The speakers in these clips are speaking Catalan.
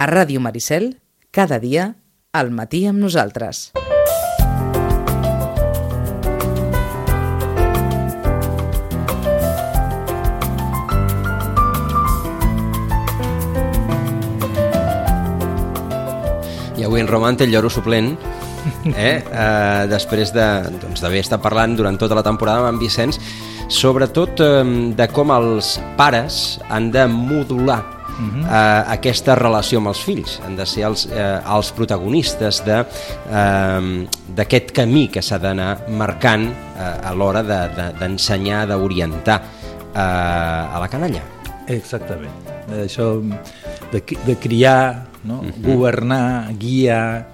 A Ràdio Maricel, cada dia, al matí amb nosaltres. I avui en Roman té el lloro suplent, eh? eh després d'haver de, doncs, estat parlant durant tota la temporada amb en Vicenç, sobretot eh, de com els pares han de modular uh -huh. eh, aquesta relació amb els fills, han de ser els, eh, els protagonistes d'aquest de, eh, camí que s'ha d'anar marcant eh, a l'hora d'ensenyar, de, de, d'orientar eh, a la canalla. Exactament. Això de, de criar no? uh -huh. governar, guiar,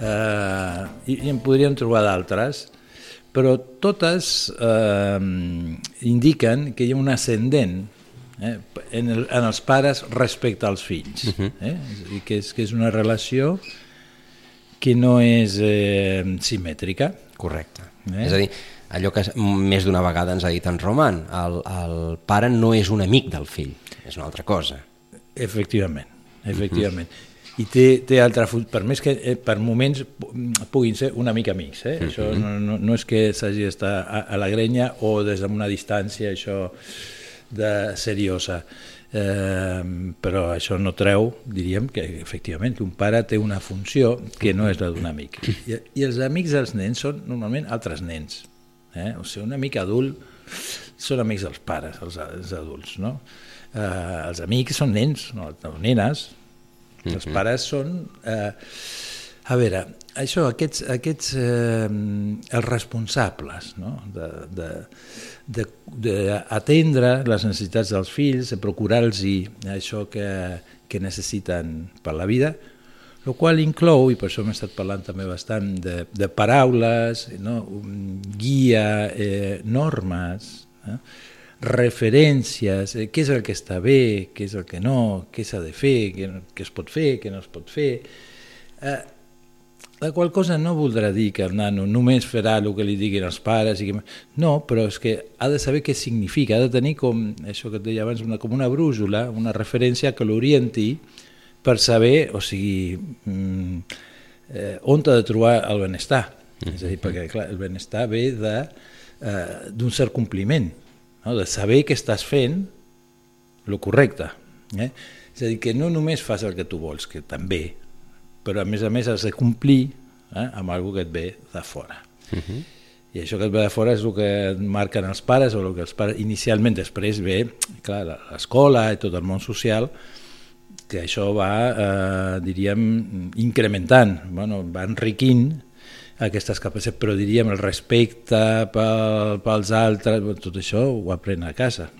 eh, i, i en podríem trobar d'altres, però totes eh, indiquen que hi ha un ascendent eh, en, el, en els pares respecte als fills, uh -huh. eh? I que, és, que és una relació que no és eh, simètrica. Correcte. Eh? És a dir, allò que més d'una vegada ens ha dit en Roman, el, el pare no és un amic del fill, és una altra cosa. Efectivament efectivament. Uh -huh. I té, té altra per més que eh, per moments puguin ser una mica amics, eh? Uh -huh. això no, no, no és que s'hagi d'estar a, a la grenya o des d'una distància això de seriosa, eh, però això no treu, diríem, que efectivament que un pare té una funció que no és la d'un amic. I, I els amics dels nens són normalment altres nens. Eh? O sigui, un amic adult són amics dels pares, els, els adults, no? eh, els amics són nens, no, no nenes, mm -hmm. els pares són... Eh, a veure, això, aquests, aquests eh, els responsables no? d'atendre les necessitats dels fills, de procurar-los això que, que necessiten per la vida, el qual inclou, i per això hem estat parlant també bastant de, de paraules, no? guia, eh, normes, eh? referències, eh, què és el que està bé, què és el que no, què s'ha de fer, què, què es pot fer, què no es pot fer. Eh, la qual cosa no voldrà dir que el nano només farà el que li diguin els pares. I que... No, però és que ha de saber què significa, ha de tenir com, això que et deia abans, una, com una brújula, una referència que l'orienti per saber, o sigui, mm, eh, on ha de trobar el benestar. Mm -hmm. És a dir, perquè clar, el benestar ve eh, d'un eh, cert compliment no? de saber que estàs fent el correcte. Eh? És a dir, que no només fas el que tu vols, que també, però a més a més has de complir eh, amb alguna que et ve de fora. Uh -huh. I això que et ve de fora és el que marquen els pares, o el que els pares inicialment, després ve l'escola i tot el món social, que això va, eh, diríem, incrementant, bueno, va enriquint aquestes capacitats, però diríem el respecte pel, pels altres, tot això ho aprèn a casa,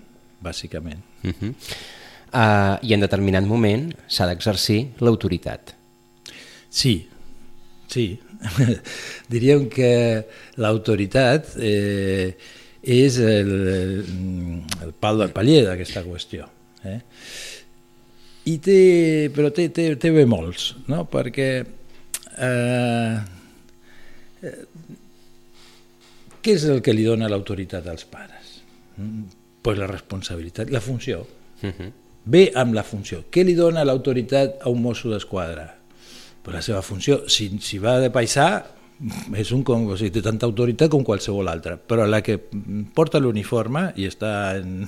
bàsicament. Uh -huh. uh, I en determinat moment s'ha d'exercir l'autoritat. Sí, sí. diríem que l'autoritat eh, és el, el, el pal del paller d'aquesta qüestió. Eh? I té, però té, té, té bé molts, no? perquè eh, què és el que li dona l'autoritat als pares? Mm, pues la responsabilitat, la funció. Uh -huh. Ve amb la funció. Què li dona l'autoritat a un mosso d'esquadra? Pues la seva funció. Si, si va de paisà, és un, com, o sigui, té tanta autoritat com qualsevol altra, però la que porta l'uniforme i està en,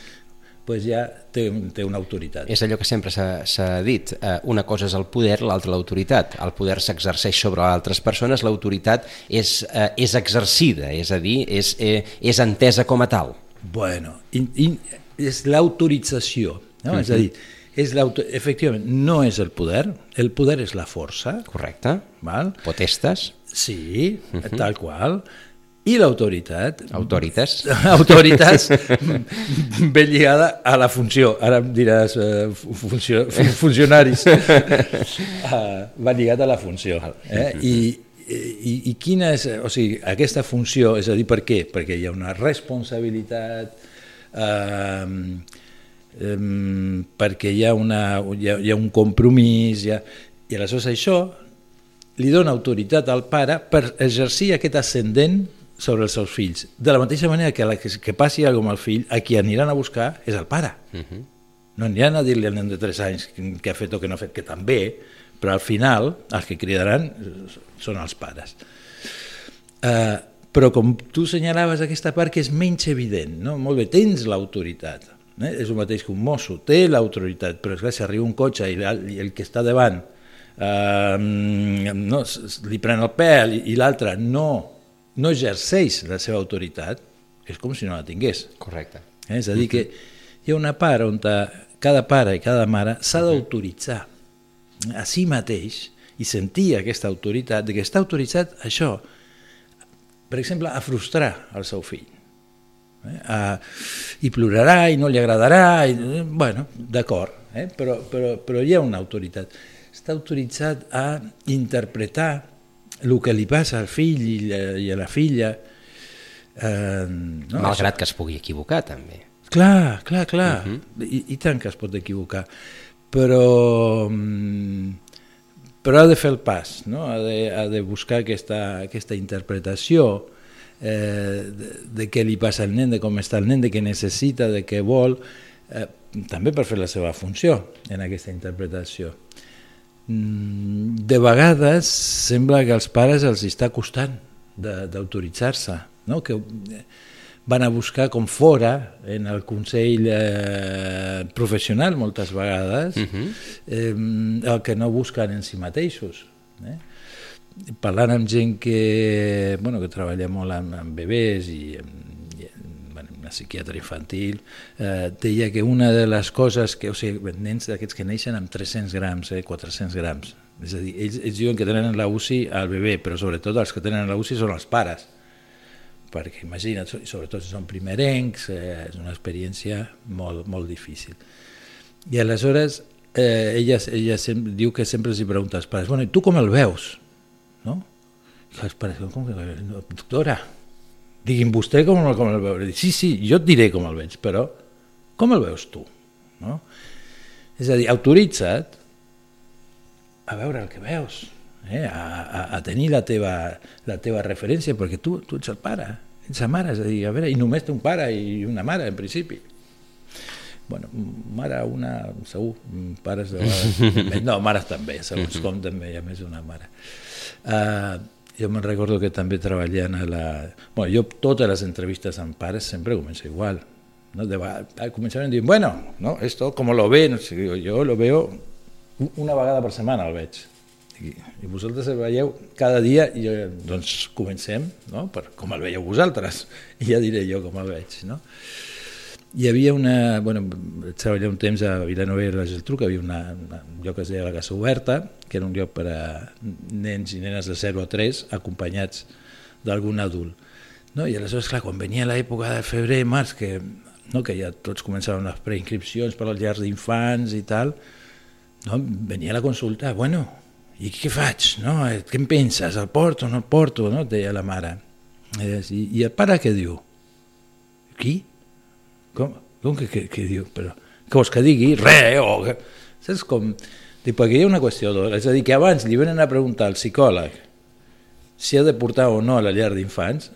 pues ja té, té una autoritat. És allò que sempre s'ha dit, eh, una cosa és el poder, l'altra l'autoritat. El poder s'exerceix sobre altres persones, l'autoritat és, eh, és exercida, és a dir, és, eh, és entesa com a tal. Bueno, in, in, és l'autorització, no? Uh -huh. és a dir, és efectivament, no és el poder, el poder és la força. Correcte. Val? Potestes. Sí, uh -huh. tal qual i l'autoritat... Autoritas. Autoritas ben lligada a la funció. Ara em diràs uh, funció, funcionaris. uh, va lligat a la funció. Eh? I, i, I quina és... O sigui, aquesta funció, és a dir, per què? Perquè hi ha una responsabilitat, eh, um, perquè hi ha, una, hi ha, hi ha un compromís, hi ha, i aleshores això li dona autoritat al pare per exercir aquest ascendent sobre els seus fills. De la mateixa manera que, la, que, que passi alguna amb el fill, a qui aniran a buscar és el pare. Uh -huh. No ha a dir-li al nen de 3 anys què ha fet o què no ha fet, que també, però al final els que cridaran són els pares. Uh, però com tu senyalaves aquesta part que és menys evident, no? molt bé, tens l'autoritat, eh? és el mateix que un mosso, té l'autoritat, però esclar, si arriba un cotxe i, i el que està davant uh, no, li pren el pèl i, i l'altre no, no exerceix la seva autoritat, és com si no la tingués. Correcte. Eh? És a dir, que hi ha una part on cada pare i cada mare s'ha d'autoritzar a si mateix i sentir aquesta autoritat, de que està autoritzat això, per exemple, a frustrar el seu fill. Eh? A, I plorarà i no li agradarà, i, bueno, d'acord, eh? però, però, però hi ha una autoritat. Està autoritzat a interpretar el que li passa al fill i, la, i a la filla. Eh, no? Malgrat que es pugui equivocar, també. Clar, clar, clar, uh -huh. I, i tant que es pot equivocar però, mm, però ha de fer el pas, no? ha, de, ha de buscar aquesta, aquesta interpretació eh, de, de què li passa al nen, de com està el nen, de què necessita, de què vol, eh, també per fer la seva funció en aquesta interpretació. Mm, de vegades sembla que als pares els està costant d'autoritzar-se, no? que van a buscar com fora en el Consell eh, professional moltes vegades uh. -huh. eh, el que no busquen en si mateixos. Eh? Parlant amb gent que, bueno, que treballa molt amb, amb bebès i amb, i bueno, una psiquiatra infantil, eh, deia que una de les coses que, o sigui, nens d'aquests que neixen amb 300 grams, eh, 400 grams, és a dir, ells, ells diuen que tenen la UCI al bebè, però sobretot els que tenen la UCI són els pares, perquè imagina't, sobretot si són primerencs, eh, és una experiència molt, molt difícil. I aleshores eh, ella, ella sempre, diu que sempre els pregunta als pares, bueno, i tu com el veus? No? Els pares, com que, doctora, digui'm vostè com, com el veu. Sí, sí, jo et diré com el veig, però com el veus tu? No? És a dir, autoritza't a veure el que veus, eh, a, a, a tenir la teva, la teva referència, perquè tu, tu ets el pare, ets la mare, és a dir, a veure, i només té un pare i una mare, en principi. Bueno, mare una, segur, pares de vegades, no, mares també, segons com també hi ha més una mare. Uh, jo me'n recordo que també treballant a la... Bueno, jo totes les entrevistes amb pares sempre començo igual. ¿no? De, començaven dient, bueno, no, esto como lo ve, no sé, jo lo veo una vegada per setmana el veig i, i vosaltres el veieu cada dia i jo, doncs comencem no? per com el veieu vosaltres i ja diré jo com el veig no? Hi havia una bueno, treballar un temps a Vilanova i la Geltrú que havia una, una, un lloc que es deia la Casa Oberta que era un lloc per a nens i nenes de 0 a 3 acompanyats d'algun adult no? i aleshores clar, quan venia l'època de febrer març que, no? que ja tots començaven les preinscripcions per als llars d'infants i tal no? venia la consulta, bueno, i què faig? No? Eh, què em penses? El porto o no el porto? No? deia la mare. I, I el pare què diu? Qui? Com, com que, que, que diu? Però, què vols que digui? Re, o... Que... Saps com? Dic, perquè hi ha una qüestió d'hora. És a dir, que abans li venen a preguntar al psicòleg si ha de portar o no a la llar d'infants,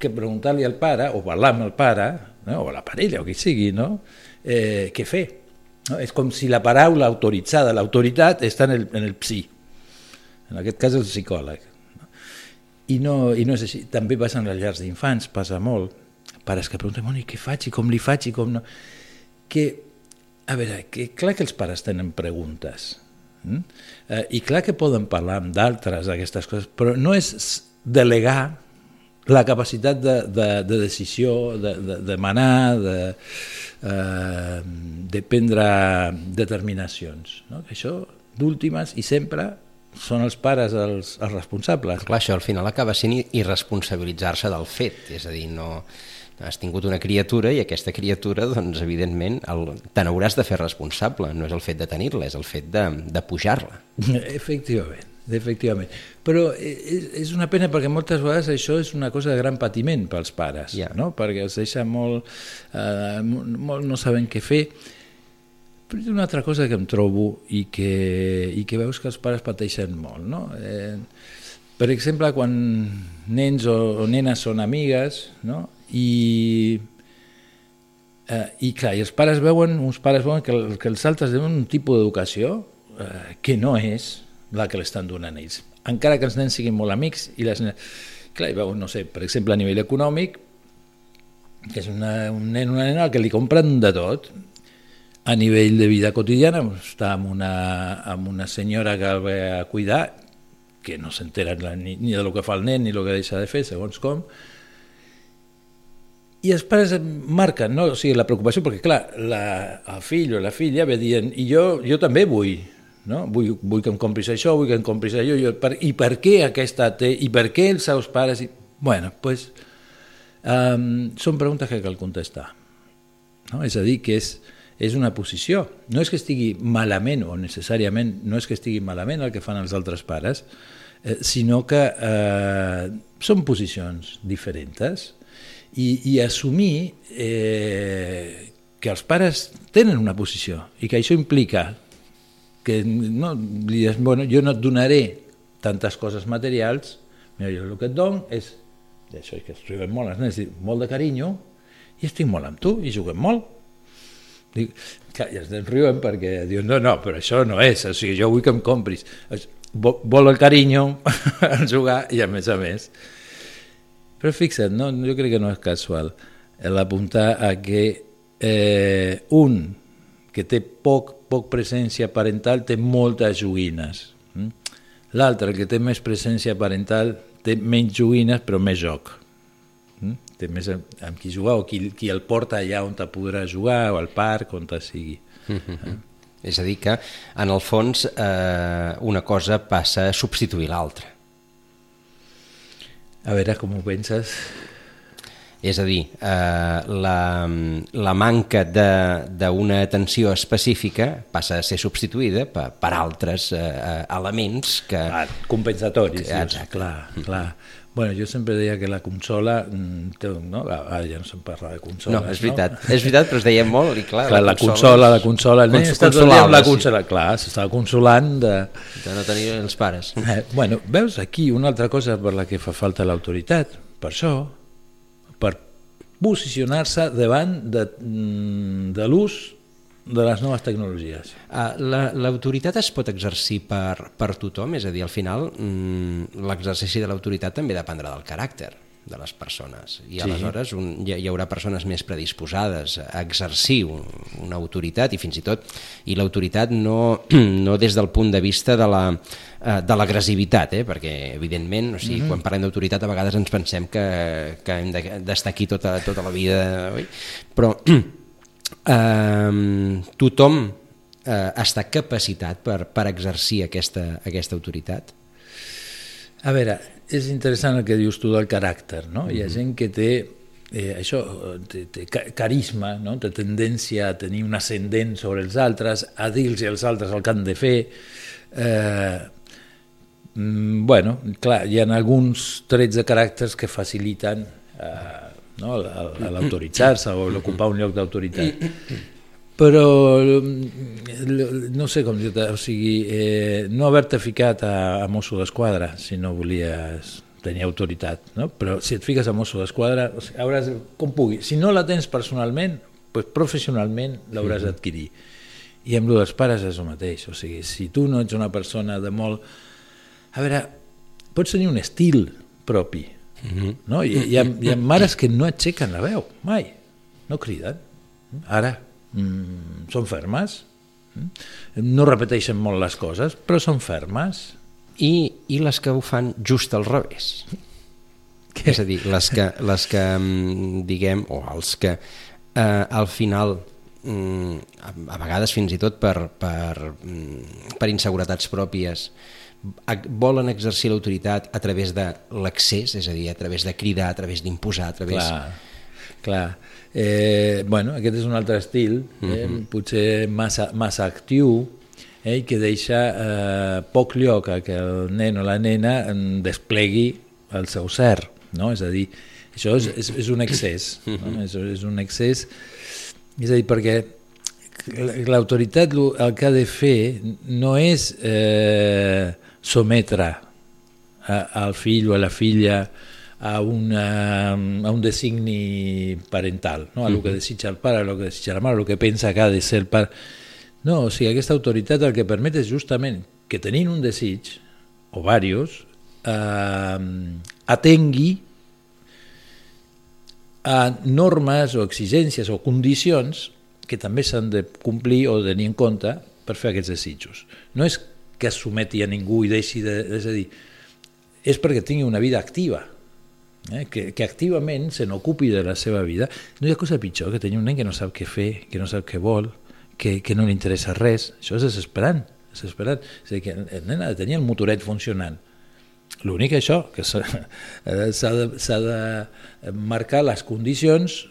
que preguntar-li al pare, o parlar amb el pare, no? o la parella, o qui sigui, no? eh, què fer? No? És com si la paraula autoritzada, l'autoritat, està en el, en el psi. En aquest cas el psicòleg. No? I, no, I no és així. També passa en les llars d'infants, passa molt. Pares que pregunten, bueno, i què faig, i com li faig, i com no... Que, a veure, que clar que els pares tenen preguntes, mm? eh, i clar que poden parlar amb d'altres d'aquestes coses, però no és delegar la capacitat de, de, de decisió, de, de, de manar, de, eh, de prendre determinacions. No? Això d'últimes i sempre són els pares els, els responsables. Clar, això al final acaba sent irresponsabilitzar-se del fet, és a dir, no has tingut una criatura i aquesta criatura, doncs, evidentment, el, te n'hauràs de fer responsable, no és el fet de tenir-la, és el fet de, de pujar-la. Efectivament efectivament. Però és, és una pena perquè moltes vegades això és una cosa de gran patiment pels pares, yeah. no? perquè els deixa molt, eh, molt no saben què fer. Però és una altra cosa que em trobo i que, i que veus que els pares pateixen molt. No? Eh, per exemple, quan nens o, o nenes són amigues no? I Eh, I clar, i els pares veuen, uns pares veuen que, que els altres tenen un tipus d'educació eh, que no és la que l'estan donant ells. Encara que els nens siguin molt amics i les nenes... Clar, i veuen, no sé, per exemple, a nivell econòmic, que és una, un nen una nena que li compren de tot, a nivell de vida quotidiana, està amb una, amb una senyora que el ve a cuidar, que no s'entera ni, ni de lo que fa el nen ni el que deixa de fer, segons com, i els pares marquen no? o sigui, la preocupació, perquè clar, la, el fill o la filla ve dient, i jo, jo també vull, no? vull, vull que em compris això, vull que em compris allò, jo, per, i per què aquesta té, i per què els seus pares... I... Bueno, pues, um, són preguntes que cal contestar. No? És a dir, que és, és una posició. No és que estigui malament, o necessàriament no és que estigui malament el que fan els altres pares, eh, sinó que eh, són posicions diferents i, i assumir eh, que els pares tenen una posició i que això implica que no, li dius, bueno, jo no et donaré tantes coses materials, mira, jo el que et dono és, això que riuen molt els nens, molt de carinyo, i estic molt amb tu, i juguem molt. Dic, que, i els nens riuen perquè diuen, no, no, però això no és, o sigui, jo vull que em compris. Vol el carinyo, el jugar, i a més a més, però fixa't, no, jo crec que no és casual l'apuntar a que eh, un que té poc, poc presència parental té moltes joguines. Mm? L'altre, el que té més presència parental, té menys joguines però més joc. Mm? Té més amb qui jugar o qui, qui el porta allà on te podrà jugar o al parc, on te sigui. Mm -hmm. eh? És a dir que, en el fons, eh, una cosa passa a substituir l'altra. A veure com ho penses. És a dir, eh, la, la manca d'una atenció específica passa a ser substituïda per, per altres eh, elements que... Ah, compensatoris, que, dius, clar, clar. Bueno, jo sempre deia que la consola... Mm, té, no? Ara ja no se'n parla de consola. No, és veritat, no? és veritat, però es deia molt i clar... clar la, la consola, la consola... Nen està tot amb la consola, sí. clar, s'estava consolant de... De no tenir els pares. Eh, bueno, veus aquí una altra cosa per la que fa falta l'autoritat, per això, per posicionar-se davant de, mm, de l'ús de les noves tecnologies. Uh, l'autoritat la, es pot exercir per, per tothom? És a dir, al final mm, l'exercici de l'autoritat també dependrà del caràcter de les persones i sí. aleshores un, hi, hi haurà persones més predisposades a exercir un, una autoritat i fins i tot i l'autoritat no, no des del punt de vista de la eh, de l'agressivitat, eh? perquè evidentment o sigui, mm -hmm. quan parlem d'autoritat a vegades ens pensem que, que hem d'estar aquí tota, tota la vida oi? però eh, tothom eh, està capacitat per, per exercir aquesta, aquesta autoritat? A veure, és interessant el que dius tu del caràcter, no? Mm -hmm. Hi ha gent que té eh, això, té, té carisma, no? té tendència a tenir un ascendent sobre els altres, a dir-los als altres el que han de fer. Eh, mm, bueno, clar, hi ha alguns trets de caràcters que faciliten eh, no? l'autoritzar-se o l'ocupar un lloc d'autoritat. Però no sé com dir-te, o sigui, eh, no haver-te ficat a, a Mosso d'Esquadra si no volies tenir autoritat, no? però si et fiques a Mosso d'Esquadra o sigui, hauràs, com pugui, si no la tens personalment, pues professionalment l'hauràs d'adquirir. I amb dels pares és el mateix, o sigui, si tu no ets una persona de molt... A veure, pots tenir un estil propi, Mm -hmm. no? I, hi, ha, hi ha mares que no aixequen la veu, mai, no criden. Ara, mm, són fermes, mm? no repeteixen molt les coses, però són fermes. I, i les que ho fan just al revés. Què? És a dir, les que, les que mm, diguem, o els que eh, al final mm, a vegades fins i tot per, per, mm, per inseguretats pròpies volen exercir l'autoritat a través de l'accés, és a dir, a través de cridar, a través d'imposar, a través... Clar, clar. Eh, bueno, aquest és un altre estil, eh, uh mhm. -huh. potser massa, massa actiu, eh, que deixa eh, poc lloc a que el nen o la nena desplegui el seu cert, no? És a dir, això és, és, és un excés, no? Mhm. és, és un excés, és a dir, perquè l'autoritat el que ha de fer no és eh, sometre al fill o a la filla a, una, a un designi parental, no? a el que desitja el pare, a el que desitja la mare, a el que pensa que ha de ser el pare. No, o sigui, aquesta autoritat el que permet és justament que tenint un desig, o varios, eh, atengui a normes o exigències o condicions que també s'han de complir o de tenir en compte per fer aquests desitjos. No és que es someti a ningú i deixi de... És a dir, és perquè tingui una vida activa, eh? que, que activament se n'ocupi de la seva vida. No hi ha cosa pitjor que tenir un nen que no sap què fer, que no sap què vol, que, que no li interessa res. Això és desesperant. desesperant. És a dir, que el nen ha de tenir el motoret funcionant. L'únic això, que s'ha de, de marcar les condicions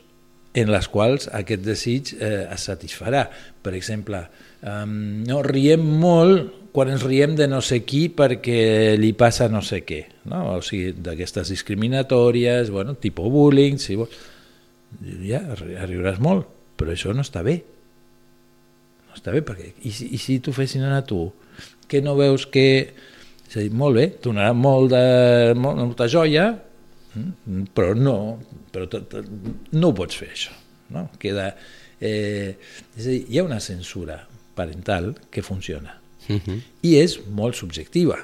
en les quals aquest desig eh, es satisfarà. Per exemple, eh, no, riem molt quan ens riem de no sé qui perquè li passa no sé què, no? o sigui, d'aquestes discriminatòries, bueno, tipus bullying, si vols. Ja, riuràs molt, però això no està bé està bé, perquè i si, i si t'ho fessin a tu, que no veus que... És a dir, molt bé, donarà molt de, molt, molta joia, mm, però no, però tot, tot, no ho pots fer això. No? Queda, eh, és a dir, hi ha una censura parental que funciona uh. -huh. i és molt subjectiva.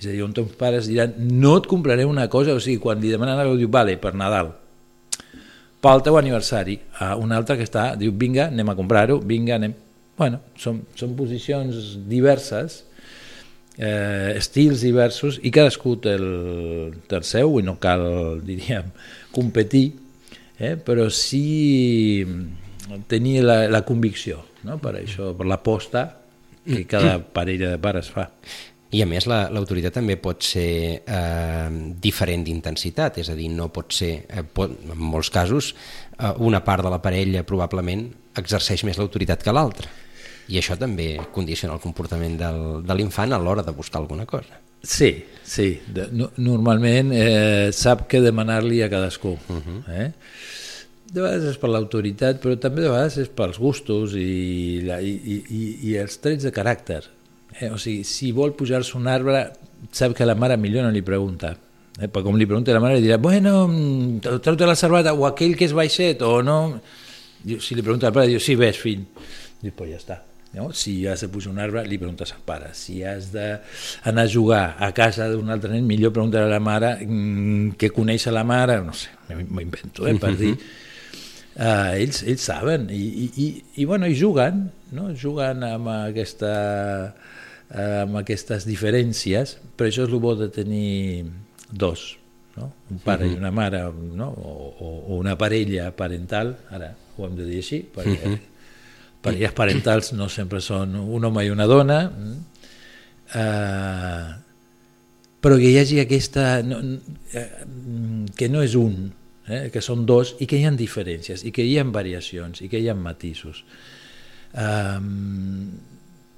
És a dir, on teus pares diran no et compraré una cosa, o sigui, quan li demanen alguna diu, vale, per Nadal, pel teu aniversari, a un altre que està, diu, vinga, anem a comprar-ho, vinga, anem... Bueno, són, són posicions diverses, eh, estils diversos, i cadascú té el, seu, i no cal, diríem, competir, eh? però sí tenir la, la convicció, no? per això, per l'aposta que cada parella de pares fa. I a més l'autoritat la, també pot ser eh, diferent d'intensitat, és a dir, no pot ser, eh, pot, en molts casos, eh, una part de la parella probablement exerceix més l'autoritat que l'altra. I això també condiciona el comportament del, de l'infant a l'hora de buscar alguna cosa. Sí, sí. De, no, normalment eh, sap què demanar-li a cadascú. Uh -huh. eh? De vegades és per l'autoritat, però també de vegades és pels gustos i, la, i, i, i els trets de caràcter Eh, o sigui, si vol pujar-se un arbre, sap que la mare millor no li pregunta. Eh, perquè com li pregunta la mare, li dirà, bueno, treu-te la cervata, o aquell que és baixet, o no... Si li pregunta al pare, diu, sí, ves, fill. Diu, pues ja està. No? Si has de pujar un arbre, li preguntes al pare. Si has d'anar a jugar a casa d'un altre nen, millor preguntar a la mare mm, que coneix a la mare, no sé, m'ho invento, eh, per dir... Uh, ells, ells saben i, i, i, i, bueno, i juguen, no? juguen amb aquesta eh, amb aquestes diferències, però això és el bo de tenir dos, no? un pare uh -huh. i una mare, no? o, o, o una parella parental, ara ho hem de dir així, perquè uh -huh. parelles parentals no sempre són un home i una dona, eh, però que hi hagi aquesta... No, eh, que no és un, eh, que són dos i que hi ha diferències i que hi ha variacions i que hi ha matisos. Um,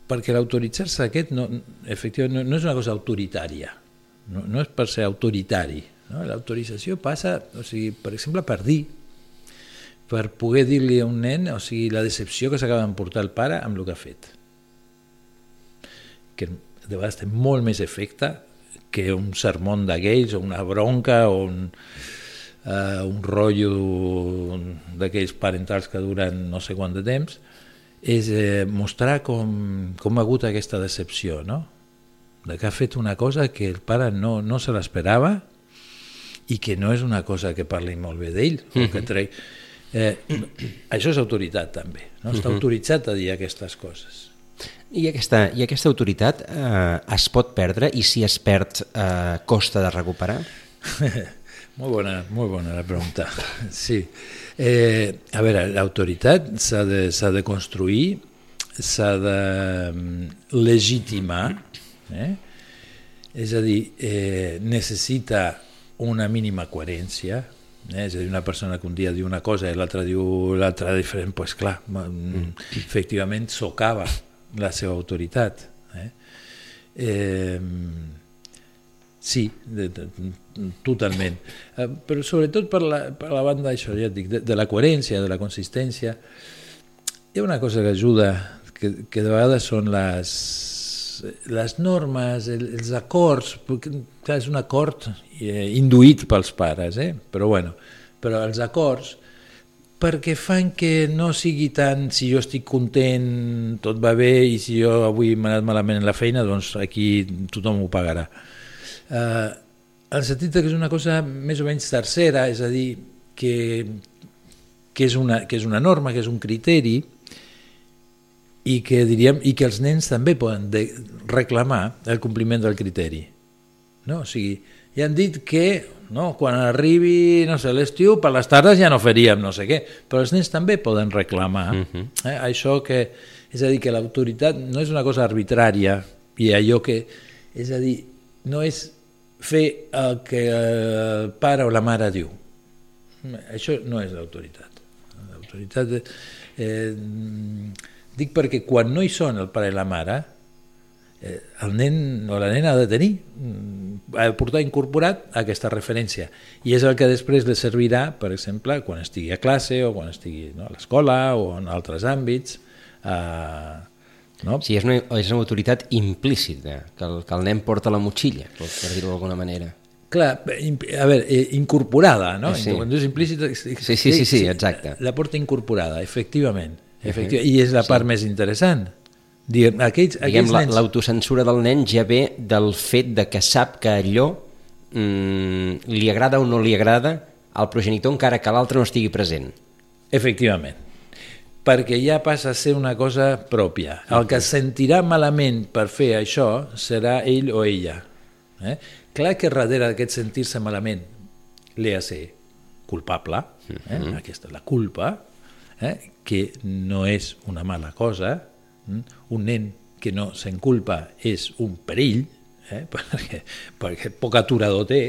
perquè l'autoritzar-se aquest no, efectivament no, no és una cosa autoritària, no, no és per ser autoritari. No? L'autorització passa, o sigui, per exemple, per dir, per poder dir-li a un nen o sigui, la decepció que s'acaba d'emportar el pare amb el que ha fet. Que de vegades té molt més efecte que un sermón d'aquells, o una bronca, o un, uh, un rotllo d'aquells parentals que duren no sé quant de temps, és eh, mostrar com, com ha hagut aquesta decepció, no? de que ha fet una cosa que el pare no, no se l'esperava i que no és una cosa que parli molt bé d'ell, uh -huh. que trai... eh, això és autoritat també, no? està uh. -huh. autoritzat a dir aquestes coses. I aquesta, i aquesta autoritat eh, es pot perdre i si es perd eh, costa de recuperar? molt bona, molt bona la pregunta. Sí. Eh, a veure, l'autoritat s'ha de, de construir, s'ha de mm, legitimar, eh? és a dir, eh, necessita una mínima coherència, eh? és a dir, una persona que un dia diu una cosa i l'altra diu l'altra diferent, doncs pues, clar, mm. efectivament socava la seva autoritat. Eh? Eh, Sí, de, de, totalment. Eh, però sobretot per la, per la banda això, ja dic, de, de la coherència, de la consistència. Hi ha una cosa que ajuda, que, que de vegades són les, les normes, el, els acords, perquè, clar, és un acord eh, induït pels pares, eh? però bueno, però els acords perquè fan que no sigui tant si jo estic content, tot va bé i si jo avui m'he anat malament en la feina, doncs aquí tothom ho pagarà. Eh, el sentit que és una cosa més o menys tercera, és a dir, que, que, és, una, que és una norma, que és un criteri, i que, diríem, i que els nens també poden de, reclamar el compliment del criteri. No? O sigui, ja han dit que no? quan arribi no sé, l'estiu, per les tardes ja no faríem no sé què, però els nens també poden reclamar uh -huh. eh? això que, és a dir, que l'autoritat no és una cosa arbitrària i allò que, és a dir, no és fer el que el pare o la mare diu. Això no és l'autoritat. L'autoritat, eh, dic perquè quan no hi són el pare i la mare, eh, el nen o la nena ha de tenir, mm, ha de portar incorporat aquesta referència. I és el que després li servirà, per exemple, quan estigui a classe o quan estigui no, a l'escola o en altres àmbits. Eh, no? Sí, és una, és una autoritat implícita, que el, que el nen porta la motxilla, per, dir-ho d'alguna manera. Clar, a veure, eh, incorporada, no? Sí. Quan dius implícita... Sí, sí, sí, sí, exacte. La porta incorporada, efectivament. efectivament. Uh -huh. I és la part sí. més interessant Diguem, aquells, Diguem, aquells nens... L'autocensura del nen ja ve del fet de que sap que allò mm, li agrada o no li agrada al progenitor encara que l'altre no estigui present. Efectivament perquè ja passa a ser una cosa pròpia. El que sentirà malament per fer això serà ell o ella. Eh? Clar que darrere d'aquest sentir-se malament li ha de ser culpable, eh? Mm-hmm. aquesta és la culpa, eh? que no és una mala cosa, Mm? Un nen que no s'enculpa és un perill, eh? perquè, perquè poc aturador té.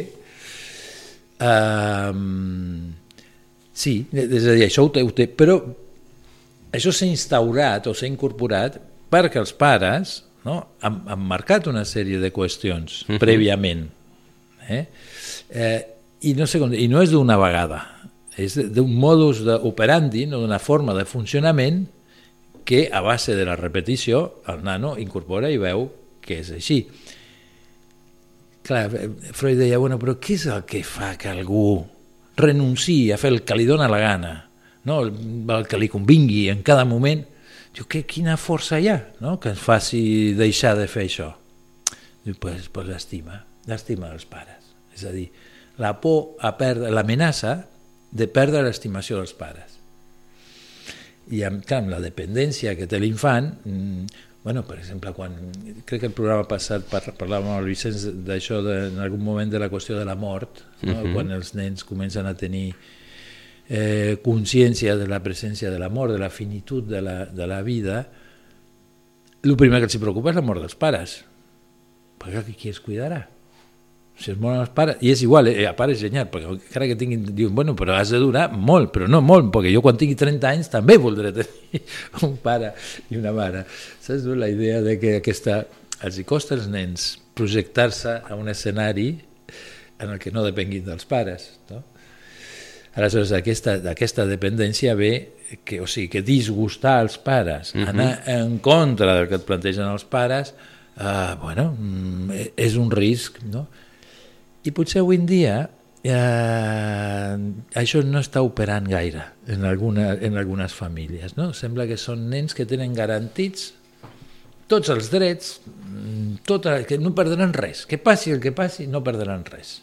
Um, sí, és a dir, això ho té, ho té però això s'ha instaurat o s'ha incorporat perquè els pares no, han, han marcat una sèrie de qüestions uh -huh. prèviament. Eh? Eh, i, no sé com, I no és d'una vegada, és d'un modus operandi, no, d'una forma de funcionament que a base de la repetició el nano incorpora i veu que és així. Clar, Freud deia, bueno, però què és el que fa que algú renunciï a fer el que li dóna la gana, no? el, que li convingui en cada moment? Diu, que, quina força hi ha no? que ens faci deixar de fer això? Diu, pues, pues l'estima, l'estima dels pares. És a dir, la por a perdre, l'amenaça de perdre l'estimació dels pares i amb, clar, amb la dependència que té l'infant, mmm, bueno, per exemple, quan, crec que el programa passat par, parlàvem amb el Vicenç d'això en algun moment de la qüestió de la mort, no? uh mhm. -huh. quan els nens comencen a tenir eh, consciència de la presència de la mort, de la finitud de la, de la vida, el primer que els preocupa és la mort dels pares, perquè qui es cuidarà? si es moren els pares, i és igual, eh, a pares genial, perquè encara que tinguin, diuen, bueno, però has de durar molt, però no molt, perquè jo quan tingui 30 anys també voldré tenir un pare i una mare. Saps la idea de que aquesta, els hi costa als nens projectar-se a un escenari en el que no depenguin dels pares, no? Aleshores, aquesta, aquesta dependència ve que, o sigui, que disgustar els pares, uh mhm. -huh. anar en contra del que et plantegen els pares, eh, bueno, mm, és un risc, no? I potser avui en dia eh, això no està operant gaire en, alguna, en algunes famílies. No? Sembla que són nens que tenen garantits tots els drets, tot, que no perdran res. Que passi el que passi, no perdran res.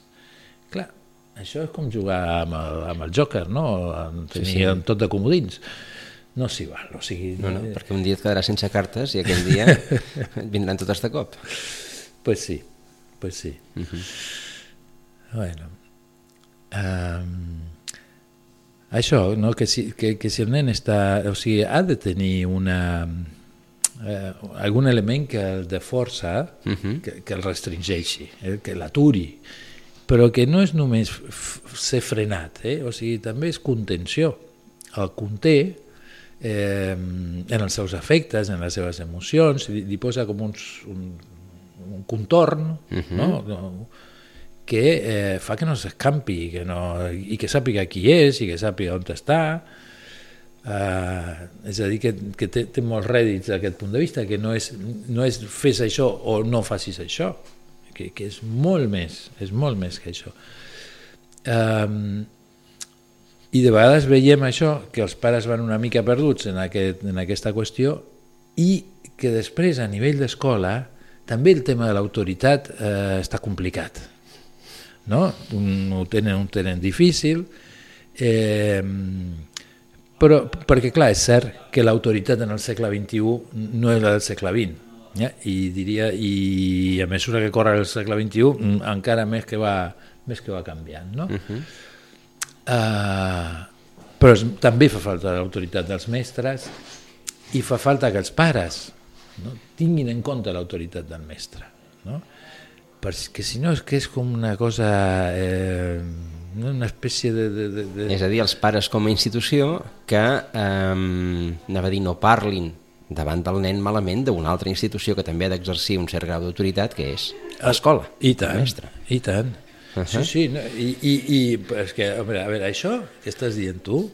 Això és com jugar amb el, amb el Joker, no? Tenir sí, sí. tot de comodins. No s'hi val, o sigui... No, no, perquè un dia et quedaràs sense cartes i aquell dia vindran totes de cop. Pues sí, pues sí. Uh -huh. Bueno, um, això, no? que, si, que, que si el nen està, o sigui, ha de tenir una, eh, algun element que el de força uh -huh. que, que el restringeixi, eh, que l'aturi, però que no és només ser frenat, eh? o sigui, també és contenció. El conté eh, en els seus efectes, en les seves emocions, li, li posa com uns, un, un contorn, uh -huh. no? que eh, fa que no s'escampi que no, i que sàpiga qui és i que sàpiga on està. Uh, és a dir, que, que té, té molts rèdits d'aquest punt de vista, que no és, no és fes això o no facis això, que, que és molt més, és molt més que això. Um, I de vegades veiem això, que els pares van una mica perduts en, aquest, en aquesta qüestió i que després a nivell d'escola també el tema de l'autoritat eh, està complicat. No? Un, ho, tenen, ho tenen difícil, eh, però, perquè, clar, és cert que l'autoritat en el segle XXI no és la del segle XX. Ja? I diria, i a mesura que corre el segle XXI, mm, encara més que va, més que va canviant. No? Uh -huh. uh, però es, també fa falta l'autoritat dels mestres i fa falta que els pares no? tinguin en compte l'autoritat del mestre. No? Perquè si no és que és com una cosa... Eh, una espècie de, de, de, de... És a dir, els pares com a institució que, eh, anava a dir, no parlin davant del nen malament d'una altra institució que també ha d'exercir un cert grau d'autoritat, que és l'escola, I tant, mestre. I tant. Uh -huh. Sí, sí, no, i, i, i és que, a veure, a veure, això que estàs dient tu,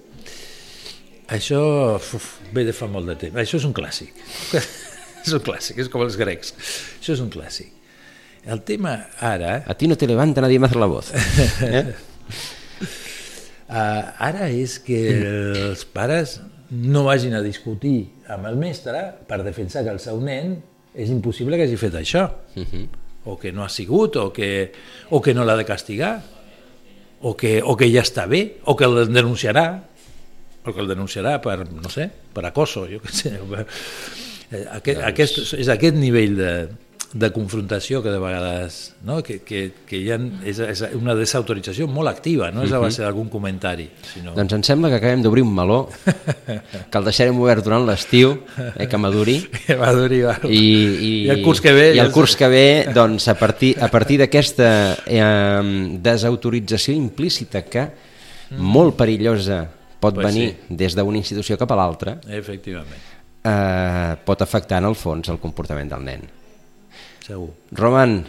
això uf, ve de fa molt de temps. Això és un clàssic. és un clàssic, és com els grecs. Això és un clàssic. El tema ara... A ti no te levanta nadie más la voz. Eh? Uh, ara és que els pares no vagin a discutir amb el mestre per defensar que el seu nen és impossible que hagi fet això, uh -huh. o que no ha sigut, o que, o que no l'ha de castigar, o que, o que ja està bé, o que el denunciarà, o que el denunciarà per, no sé, per acoso, jo què sé. Aquest, doncs... aquest, és aquest nivell de, de confrontació que de vegades no? que, que, que hi ha, és, és una desautorització molt activa, no és a base d'algun comentari. Sinó... Doncs em sembla que acabem d'obrir un meló, que el deixarem obert durant l'estiu, eh, que maduri. Que maduri, va. I, i, I el curs que ve... I el curs que ve, doncs, a partir, a partir d'aquesta eh, desautorització implícita que mm. molt perillosa pot Pues venir sí. des d'una institució cap a l'altra, Efectivament, eh, pot afectar en el fons el comportament del nen. Segur. Roman,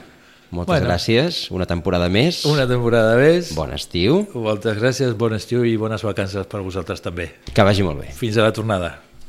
moltes Bueno. gràcies, una temporada més, Una temporada més. bon estiu, Moltes gràcies, bon estiu i bones vacances per vosaltres també. que vagi molt bé. Fins a la tornada.